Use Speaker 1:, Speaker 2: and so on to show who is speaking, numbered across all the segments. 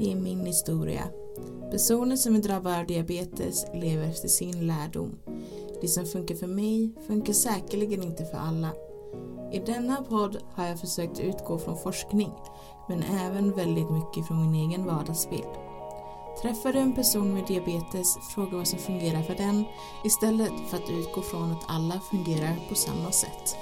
Speaker 1: Det är min historia. Personer som är drabbade av diabetes lever efter sin lärdom. Det som funkar för mig funkar säkerligen inte för alla. I denna podd har jag försökt utgå från forskning men även väldigt mycket från min egen vardagsbild. Träffar du en person med diabetes, fråga vad som fungerar för den istället för att utgå från att alla fungerar på samma sätt.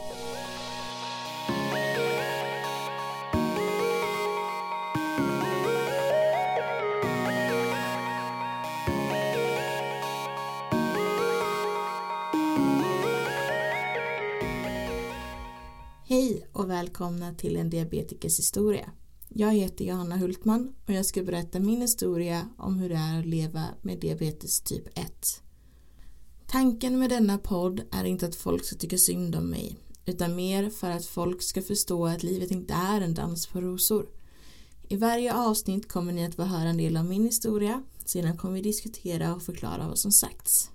Speaker 1: Välkomna till en diabetikers historia. Jag heter Johanna Hultman och jag ska berätta min historia om hur det är att leva med diabetes typ 1. Tanken med denna podd är inte att folk ska tycka synd om mig utan mer för att folk ska förstå att livet inte är en dans på rosor. I varje avsnitt kommer ni att få höra en del av min historia sedan kommer vi diskutera och förklara vad som sagts.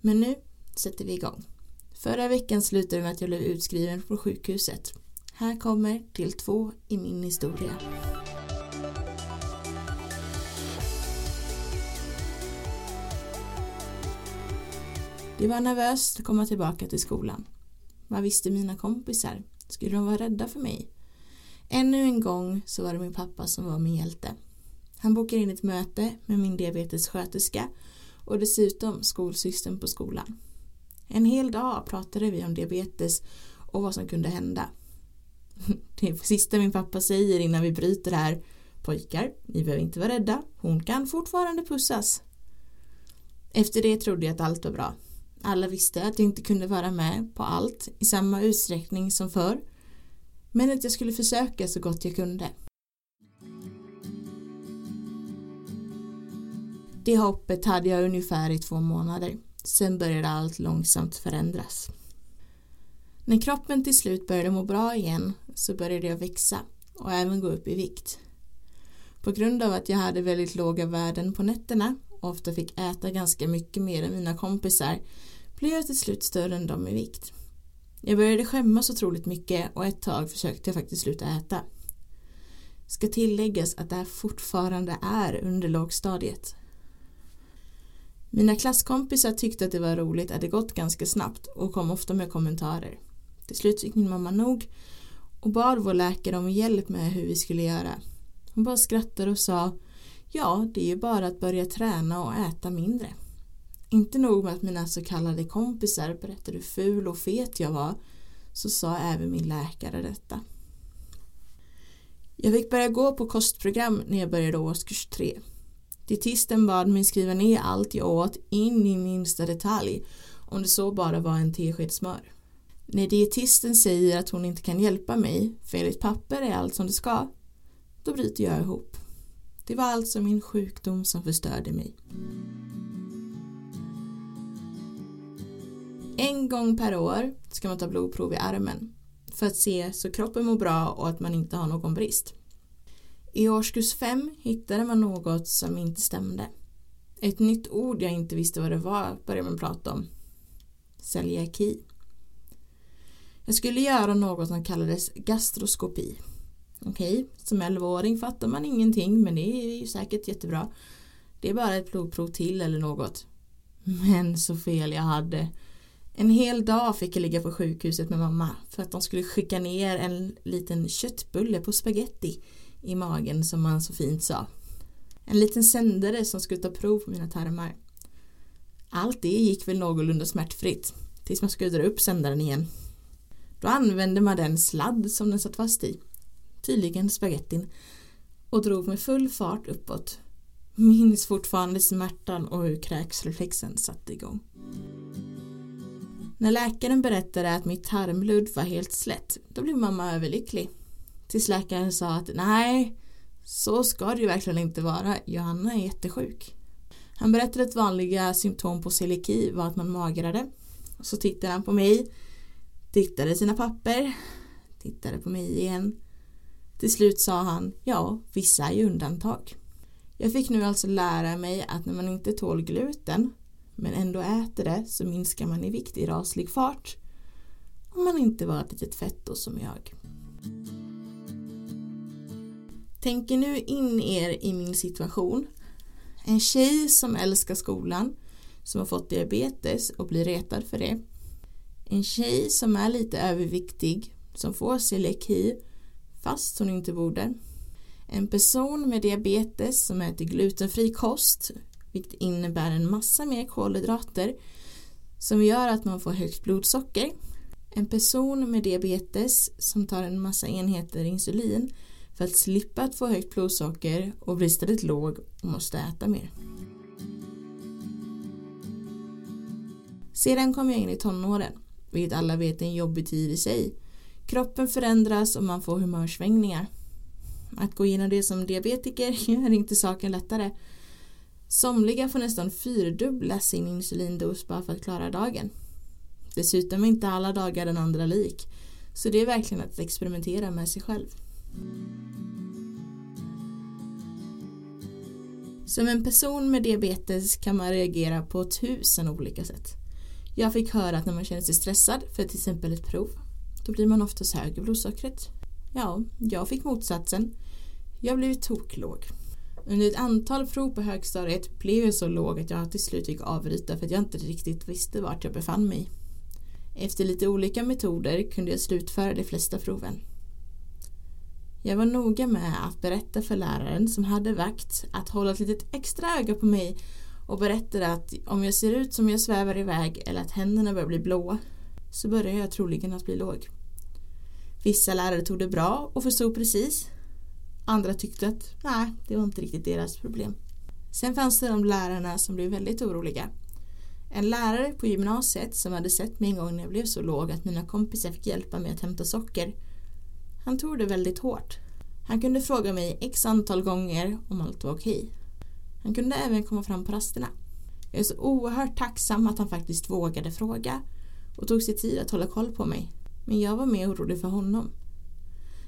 Speaker 1: Men nu sätter vi igång. Förra veckan slutade med att jag blev utskriven från sjukhuset. Här kommer del två i min historia. Det var nervöst att komma tillbaka till skolan. Vad visste mina kompisar? Skulle de vara rädda för mig? Ännu en gång så var det min pappa som var min hjälte. Han bokade in ett möte med min diabetessköterska och dessutom skolsystern på skolan. En hel dag pratade vi om diabetes och vad som kunde hända. Det sista min pappa säger innan vi bryter det här Pojkar, ni behöver inte vara rädda. Hon kan fortfarande pussas. Efter det trodde jag att allt var bra. Alla visste att jag inte kunde vara med på allt i samma utsträckning som förr. Men att jag skulle försöka så gott jag kunde. Det hoppet hade jag ungefär i två månader. Sen började allt långsamt förändras. När kroppen till slut började må bra igen så började jag växa och även gå upp i vikt. På grund av att jag hade väldigt låga värden på nätterna och ofta fick äta ganska mycket mer än mina kompisar blev jag till slut större än dem i vikt. Jag började skämmas otroligt mycket och ett tag försökte jag faktiskt sluta äta. Ska tilläggas att det här fortfarande är under lågstadiet. Mina klasskompisar tyckte att det var roligt att det gått ganska snabbt och kom ofta med kommentarer. Till slut fick min mamma nog och bad vår läkare om hjälp med hur vi skulle göra. Hon bara skrattade och sa Ja, det är ju bara att börja träna och äta mindre. Inte nog med att mina så kallade kompisar berättade hur ful och fet jag var så sa även min läkare detta. Jag fick börja gå på kostprogram när jag började årskurs 3. Dietisten bad mig skriva ner allt jag åt in i minsta detalj om det så bara var en tesked smör. När dietisten säger att hon inte kan hjälpa mig för enligt papper är allt som det ska då bryter jag ihop. Det var alltså min sjukdom som förstörde mig. En gång per år ska man ta blodprov i armen för att se så kroppen mår bra och att man inte har någon brist. I årskurs 5 hittade man något som inte stämde. Ett nytt ord jag inte visste vad det var började man prata om. Celiaki. Jag skulle göra något som kallades gastroskopi. Okej, okay, som 11-åring fattar man ingenting men det är ju säkert jättebra. Det är bara ett blodprov till eller något. Men så fel jag hade. En hel dag fick jag ligga på sjukhuset med mamma för att de skulle skicka ner en liten köttbulle på spaghetti i magen som man så fint sa. En liten sändare som skulle ta prov på mina tarmar. Allt det gick väl någorlunda smärtfritt tills man skulle dra upp sändaren igen. Då använde man den sladd som den satt fast i, tydligen spagettin, och drog med full fart uppåt. Minns fortfarande smärtan och hur kräksreflexen satte igång. När läkaren berättade att mitt tarmludd var helt slätt, då blev mamma överlycklig. Tills läkaren sa att nej, så ska det ju verkligen inte vara. Johanna är jättesjuk. Han berättade att vanliga symptom på celiaki var att man magrade. Så tittade han på mig, tittade sina papper, tittade på mig igen. Till slut sa han, ja, vissa är ju undantag. Jag fick nu alltså lära mig att när man inte tål gluten men ändå äter det så minskar man i vikt i raslig fart om man inte var ett litet fetto som jag. Tänker nu in er i min situation. En tjej som älskar skolan, som har fått diabetes och blir retad för det. En tjej som är lite överviktig, som får celiaki fast hon inte borde. En person med diabetes som äter glutenfri kost, vilket innebär en massa mer kolhydrater som gör att man får högt blodsocker. En person med diabetes som tar en massa enheter insulin för att slippa att få högt blodsocker och blir istället låg och måste äta mer. Sedan kom jag in i tonåren, vilket alla vet är en jobbig tid i sig. Kroppen förändras och man får humörsvängningar. Att gå igenom det som diabetiker gör inte saken lättare. Somliga får nästan fyrdubbla sin insulindos bara för att klara dagen. Dessutom är inte alla dagar den andra lik. Så det är verkligen att experimentera med sig själv. Som en person med diabetes kan man reagera på tusen olika sätt. Jag fick höra att när man känner sig stressad för till exempel ett prov, då blir man oftast hög i blodsockret. Ja, jag fick motsatsen. Jag blev toklåg. Under ett antal prov på högstadiet blev jag så låg att jag till slut fick avbryta för att jag inte riktigt visste vart jag befann mig. Efter lite olika metoder kunde jag slutföra de flesta proven. Jag var noga med att berätta för läraren som hade vakt att hålla ett litet extra öga på mig och berättade att om jag ser ut som jag svävar iväg eller att händerna börjar bli blåa så börjar jag troligen att bli låg. Vissa lärare tog det bra och förstod precis. Andra tyckte att nej, det var inte riktigt deras problem. Sen fanns det de lärarna som blev väldigt oroliga. En lärare på gymnasiet som hade sett mig en gång när jag blev så låg att mina kompisar fick hjälpa mig att hämta socker. Han tog det väldigt hårt. Han kunde fråga mig x antal gånger om allt var okej. Han kunde även komma fram på rasterna. Jag är så oerhört tacksam att han faktiskt vågade fråga och tog sig tid att hålla koll på mig. Men jag var mer orolig för honom.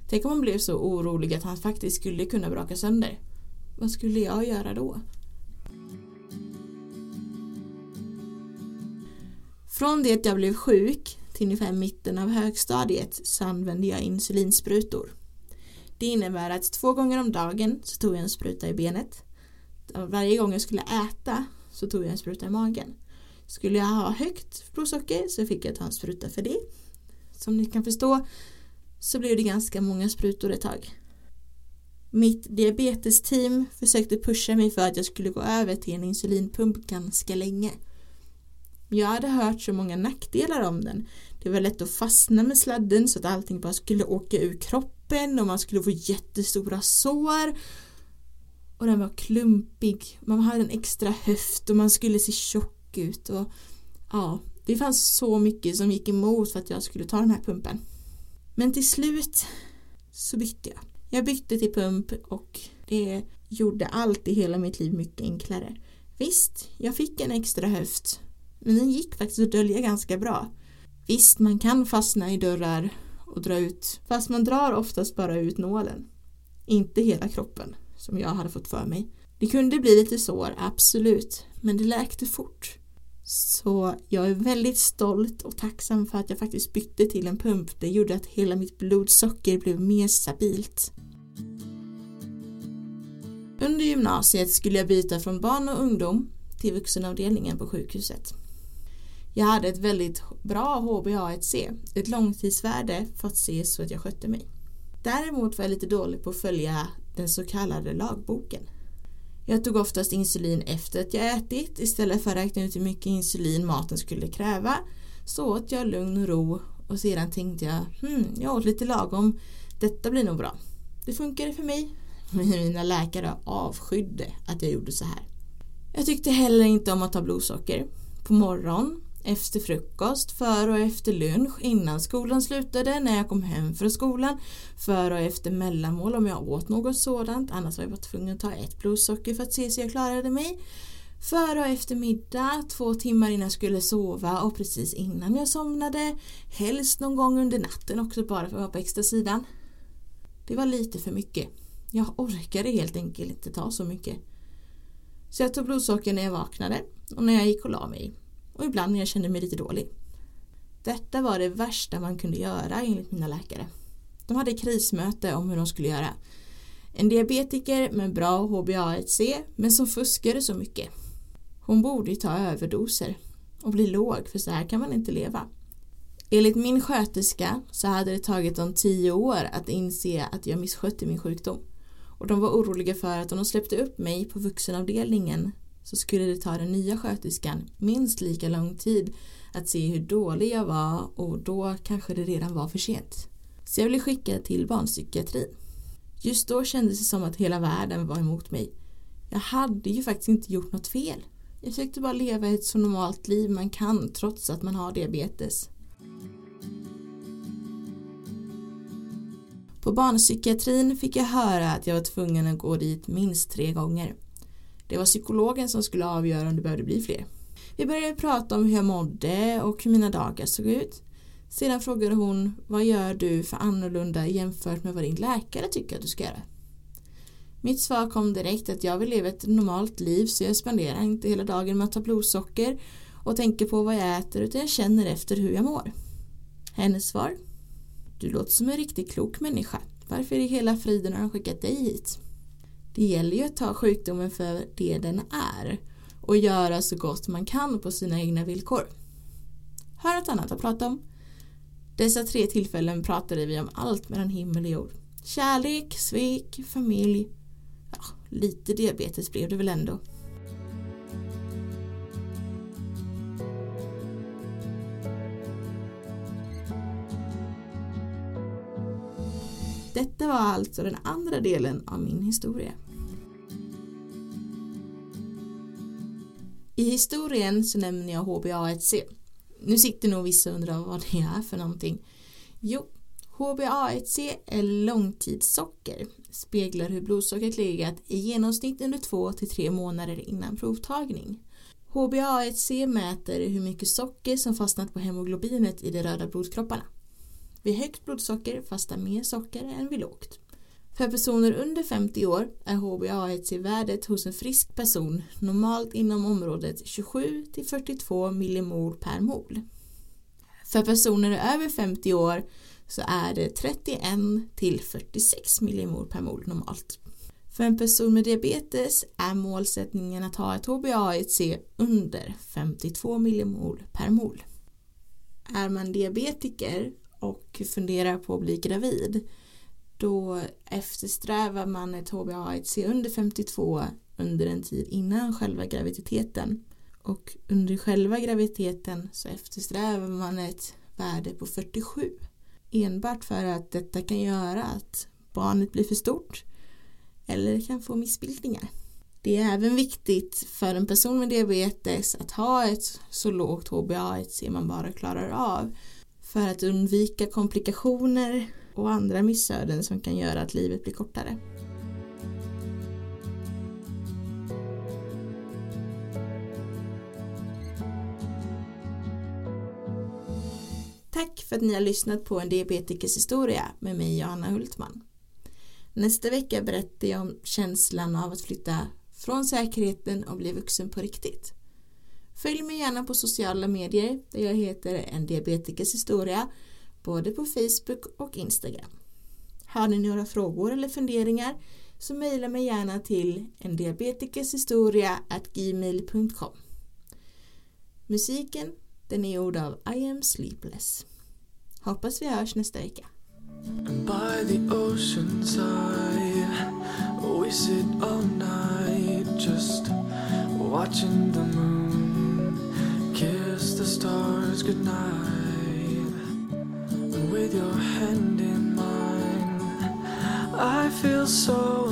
Speaker 1: Tänk om han blev så orolig att han faktiskt skulle kunna braka sönder. Vad skulle jag göra då? Från det att jag blev sjuk till ungefär mitten av högstadiet så använde jag insulinsprutor. Det innebär att två gånger om dagen så tog jag en spruta i benet. Varje gång jag skulle äta så tog jag en spruta i magen. Skulle jag ha högt blodsocker så fick jag ta en spruta för det. Som ni kan förstå så blev det ganska många sprutor ett tag. Mitt diabetesteam försökte pusha mig för att jag skulle gå över till en insulinpump ganska länge. Jag hade hört så många nackdelar om den. Det var lätt att fastna med sladden så att allting bara skulle åka ur kroppen och man skulle få jättestora sår. Och den var klumpig. Man hade en extra höft och man skulle se tjock ut. Och, ja, det fanns så mycket som gick emot för att jag skulle ta den här pumpen. Men till slut så bytte jag. Jag bytte till pump och det gjorde allt i hela mitt liv mycket enklare. Visst, jag fick en extra höft men den gick faktiskt att dölja ganska bra. Visst, man kan fastna i dörrar och dra ut, fast man drar oftast bara ut nålen. Inte hela kroppen, som jag hade fått för mig. Det kunde bli lite sår, absolut, men det läkte fort. Så jag är väldigt stolt och tacksam för att jag faktiskt bytte till en pump. Det gjorde att hela mitt blodsocker blev mer stabilt. Under gymnasiet skulle jag byta från barn och ungdom till vuxenavdelningen på sjukhuset. Jag hade ett väldigt bra HbA1c, ett långtidsvärde för att se så att jag skötte mig. Däremot var jag lite dålig på att följa den så kallade lagboken. Jag tog oftast insulin efter att jag ätit istället för att räkna ut hur mycket insulin maten skulle kräva. Så åt jag lugn och ro och sedan tänkte jag, hmm, jag åt lite lagom, detta blir nog bra. Det funkade för mig, men mina läkare avskydde att jag gjorde så här. Jag tyckte heller inte om att ta blodsocker. På morgonen efter frukost, före och efter lunch, innan skolan slutade, när jag kom hem från skolan, före och efter mellanmål om jag åt något sådant, annars var jag bara tvungen att ta ett blodsocker för att se så jag klarade mig. Före och efter middag, två timmar innan jag skulle sova och precis innan jag somnade, helst någon gång under natten också bara för att vara på extra sidan. Det var lite för mycket. Jag orkade helt enkelt inte ta så mycket. Så jag tog blodsocker när jag vaknade och när jag gick och la mig och ibland när jag kände mig lite dålig. Detta var det värsta man kunde göra enligt mina läkare. De hade krismöte om hur de skulle göra. En diabetiker med bra HbA1c men som fuskade så mycket. Hon borde ju ta överdoser och bli låg för så här kan man inte leva. Enligt min sköterska så hade det tagit dem tio år att inse att jag misskötte min sjukdom. Och de var oroliga för att om de släppte upp mig på vuxenavdelningen så skulle det ta den nya sköterskan minst lika lång tid att se hur dålig jag var och då kanske det redan var för sent. Så jag blev skickad till barnpsykiatrin. Just då kändes det som att hela världen var emot mig. Jag hade ju faktiskt inte gjort något fel. Jag försökte bara leva ett så normalt liv man kan trots att man har diabetes. På barnpsykiatrin fick jag höra att jag var tvungen att gå dit minst tre gånger. Det var psykologen som skulle avgöra om det behövde bli fler. Vi började prata om hur jag mådde och hur mina dagar såg ut. Sedan frågade hon vad gör du för annorlunda jämfört med vad din läkare tycker att du ska göra? Mitt svar kom direkt att jag vill leva ett normalt liv så jag spenderar inte hela dagen med att ta blodsocker och tänker på vad jag äter utan jag känner efter hur jag mår. Hennes svar? Du låter som en riktigt klok människa. Varför i hela friden har de skickat dig hit? Det gäller ju att ta sjukdomen för det den är och göra så gott man kan på sina egna villkor. Har något annat att prata om? Dessa tre tillfällen pratade vi om allt mellan himmel och jord. Kärlek, svek, familj. Ja, lite diabetes blev det väl ändå. Detta var alltså den andra delen av min historia. I historien så nämner jag HbA1c. Nu sitter nog vissa och undrar vad det är för någonting. Jo, HbA1c är långtidssocker, speglar hur blodsockret legat i genomsnitt under 2 till 3 månader innan provtagning. HbA1c mäter hur mycket socker som fastnat på hemoglobinet i de röda blodkropparna. Vid högt blodsocker fastar mer socker än vid lågt. För personer under 50 år är HbA1c-värdet hos en frisk person normalt inom området 27 till 42 millimol per mol. För personer över 50 år så är det 31 till 46 millimol per mol normalt. För en person med diabetes är målsättningen att ha ett HbA1c under 52 millimol per mol. Är man diabetiker och funderar på att bli gravid då eftersträvar man ett HbA1c under 52 under en tid innan själva graviditeten. Och under själva graviditeten så eftersträvar man ett värde på 47. Enbart för att detta kan göra att barnet blir för stort eller kan få missbildningar. Det är även viktigt för en person med diabetes att ha ett så lågt HbA1c man bara klarar av för att undvika komplikationer och andra missöden som kan göra att livet blir kortare. Tack för att ni har lyssnat på en diabetikers historia med mig Johanna Hultman. Nästa vecka berättar jag om känslan av att flytta från säkerheten och bli vuxen på riktigt. Följ mig gärna på sociala medier där jag heter en diabetikers historia både på Facebook och Instagram. Har ni några frågor eller funderingar så mejla mig gärna till endiabetikershistoria.gmail.com Musiken den är gjord av I am sleepless. Hoppas vi hörs nästa vecka. And by the ocean side We sit all night Just watching the moon Kiss the stars goodnight. With your hand in mine I feel so